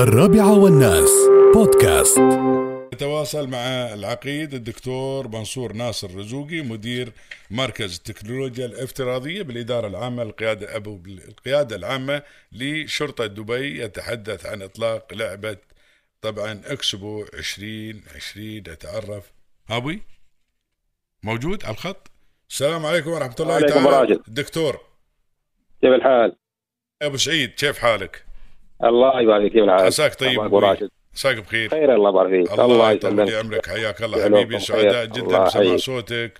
الرابعة والناس بودكاست نتواصل مع العقيد الدكتور منصور ناصر رزوقي مدير مركز التكنولوجيا الافتراضية بالإدارة العامة للقيادة أبو القيادة العامة لشرطة دبي يتحدث عن إطلاق لعبة طبعا إكسبو 2020 نتعرف أبوي موجود على الخط السلام عليكم ورحمة الله تعالى. دكتور كيف الحال؟ أبو سعيد كيف حالك؟ الله يبارك فيك الحال؟ عساك طيب عساك بخير. خير الله يبارك فيك. الله يطول لي يسلمك. عمرك حياك الله حبيبي. سعداء. جدا الله يحييك. صوتك.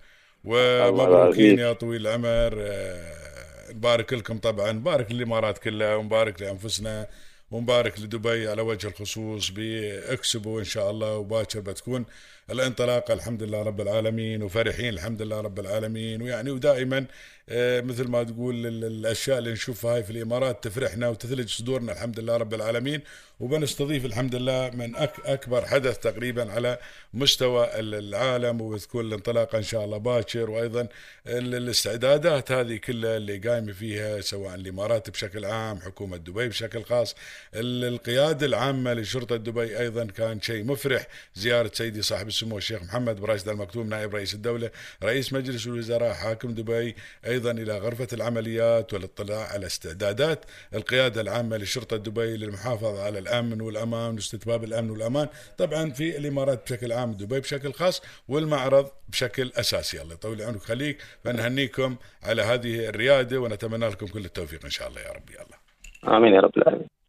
ومبروكين. يا طويل العمر. آه، نبارك لكم طبعا. نبارك للإمارات كلها. ونبارك لأنفسنا. ونبارك لدبي على وجه الخصوص. بإكسبو إن شاء الله. وباكر بتكون الانطلاقه الحمد لله رب العالمين وفرحين الحمد لله رب العالمين. ويعني ودائما آه، مثل ما تقول ال- الأشياء اللي نشوفها هاي في الإمارات تفرحنا وتثلج صدورنا الحمد لله رب العالمين. وبنستضيف الحمد لله من أك أكبر حدث تقريبا على مستوى ال- العالم وتكون الانطلاقه إن شاء الله باكر. وأيضا ال- الاستعدادات هذه كلها اللي قايمة فيها سواء الإمارات بشكل عام حكومة دبي بشكل خاص. ال- القيادة العامة لشرطة دبي أيضا كان شيء مفرح زيارة سيدي صاحب السمو الشيخ محمد بن راشد المكتوم نائب رئيس الدولة رئيس مجلس الوزراء حاكم دبي أيضا إلى غرفة العمليات والاطلاع على استعدادات القيادة العامة لشرطة دبي للمحافظة على الأمن والأمان واستتباب الأمن والأمان طبعا في الإمارات بشكل عام دبي بشكل خاص والمعرض بشكل أساسي. الله يطول عمرك خليك فنهنيكم على هذه الريادة ونتمنى لكم كل التوفيق إن شاء الله يا رب. يلا. آمين يا رب العالمين.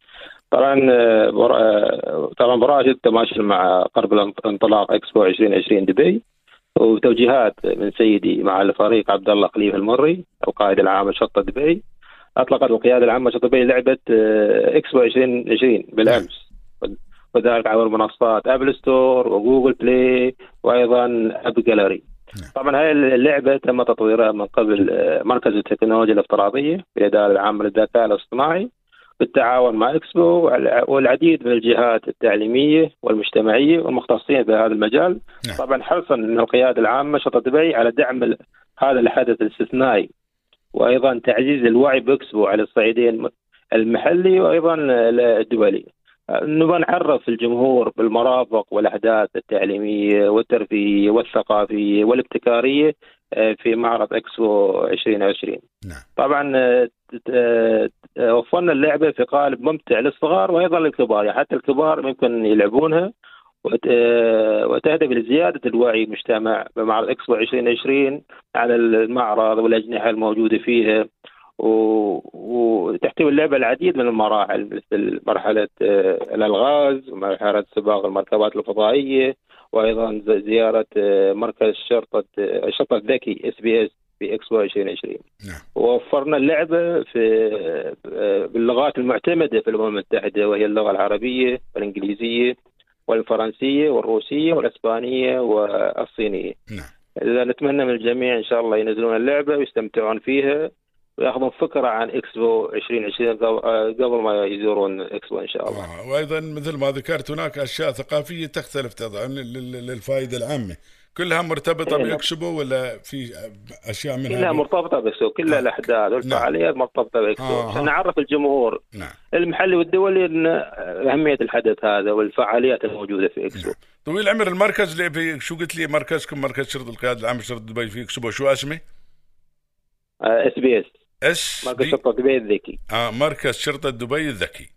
طبعا آه،. آه، طبعا براشد تماشي مع قرب الانطلاق إكسبو 2020 دبي وتوجيهات من سيدي معالي الفريق عبد الله خليفه المري القائد العام لشرطه دبي أطلقت القيادة العامة لشرطه دبي لعبة آه، إكسبو 2020 بالأمس وذلك عبر منصات Apple Store و Google Play وأيضا AppGallery نعم. طبعا هاي اللعبة تم تطويرها من قبل مركز التكنولوجيا الافتراضية بالاداره العامة للذكاء الاصطناعي بالتعاون مع إكسبو والع- والعديد من الجهات التعليمية والمجتمعية والمختصين في هذا المجال. نعم. طبعا حرصا من القيادة العامة شرطه دبي على دعم هذا الحدث الاستثنائي. وأيضا تعزيز الوعي بإكسبو على الصعيدين المحلي وأيضا الدولي. نبغى نعرف الجمهور بالمرافق والأحداث التعليمية والترفيهية والثقافية والابتكارية آه، في معرض إكسبو 2020 نعم. طبعا آه، آه، وفرنا اللعبة في قالب ممتع للصغار وأيضا للكبار يعني حتى الكبار ممكن يلعبونها وت- وتهدف لزيادة الوعي المجتمع بمعرض إكسبو 2020 على المعرض والأجنحة الموجودة فيها. وتحتوي اللعبة العديد من المراحل مثل مرحلة آه، الألغاز ومرحلة سباق المركبات الفضائية وأيضا ز- زيارة آه، مركز شرطة آه، الشرطة الذكي SPS في اكسبو 2020 نعم. ووفرنا اللعبة في باللغات المعتمدة في الأمم المتحدة وهي اللغة العربية والانجليزيه والفرنسية والروسية والإسبانية والصينية. نعم. إذا نتمنى من الجميع إن شاء الله ينزلون اللعبة ويستمتعون فيها. ويأخذون فكرة عن إكسبو 2020 قبل آه، قبل ما يزورون إكسبو إن شاء الله. آه، وأيضا مثل ما ذكرت هناك أشياء ثقافية تختلف طبعا لل- لل- للفائدة العامة كلها مرتبطة إيه، نعم. بإكسبو ولا في أشياء منها كلها مرتبطة بإكسبو، كلها آه. الأحداث والفعاليات مرتبطة بإكسبو آه. عشان نعرف الجمهور نعم المحلي والدولي إن أهمية الحدث هذا والفعاليات الموجودة في إكسبو. طويل العمر المركز اللي في شو قلت لي مركزكم مركز شرطة القيادة العامه شرطه دبي في إكسبو شو اسمه؟ SPS مركز شرطة دبي الذكي. آه مركز شرطة دبي الذكي.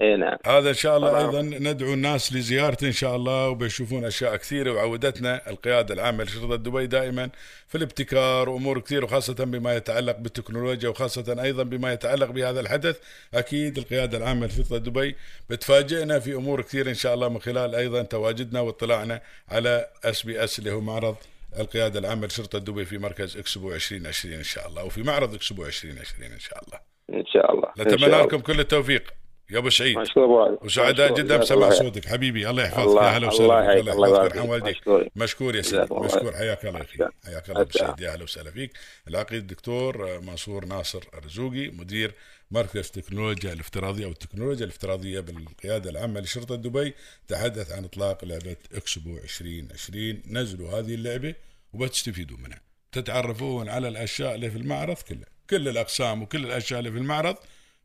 اي نعم. هذا إن شاء الله طبعاً. أيضا ندعو الناس لزيارته إن شاء الله وبيشوفون أشياء كثيرة وعودتنا القيادة العامة لشرطة دبي دائما في الابتكار وأمور كثير وخاصة بما يتعلق بالتكنولوجيا وخاصة أيضا بما يتعلق بهذا الحدث. أكيد القيادة العامة لشرطة دبي بتفاجئنا في أمور كثير إن شاء الله من خلال أيضا تواجدنا واطلاعنا على SPS اللي هو معرض القيادة العامة لشرطة دبي في مركز إكسبو 2020 إن شاء الله وفي معرض إكسبو 2020 إن شاء الله إن شاء الله إن نتمنى. لكم كل التوفيق يا أبو سعيد. وسعداء. جدا بسمع الله. صوتك حبيبي الله يحفظك الله- يا هلا الله وسهلا الله الله يحفظك فيك. والديك مشكور. يا سيدي الله مشكور. حياك الله يا أخي. حياك الله أبو. سعيد يا أهلا وسهلا فيك العقيد الدكتور منصور ناصر الرزوقي مدير مركز تكنولوجيا الافتراضية أو التكنولوجيا الافتراضية بالقيادة العامة لشرطة دبي تحدث عن إطلاق لعبة إكسبو 2020 نزلوا هذه اللعبة وبتستفيدوا منها تتعرفون على الأشياء اللي في المعرض كلها كل الأقسام وكل الأشياء اللي في المعرض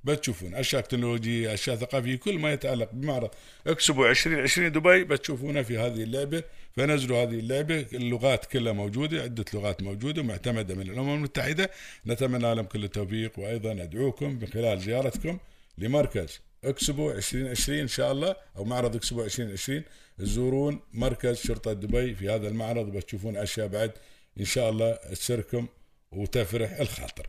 بتشوفون أشياء تكنولوجية أشياء ثقافية كل ما يتعلق بمعرض. اكسبو 2020 دبي بتشوفونه في هذه اللعبة. فنزلوا هذه اللعبة. اللغات كلها موجودة عدة لغات موجودة معتمدة من الأمم المتحدة. نتمنى لهم كل التوفيق وأيضا أدعوكم من خلال زيارتكم لمركز. اكسبو 2020 إن شاء الله أو معرض اكسبو 2020 تزورون مركز شرطة دبي في هذا المعرض بتشوفون أشياء بعد إن شاء الله تسركم وتفرح الخاطر.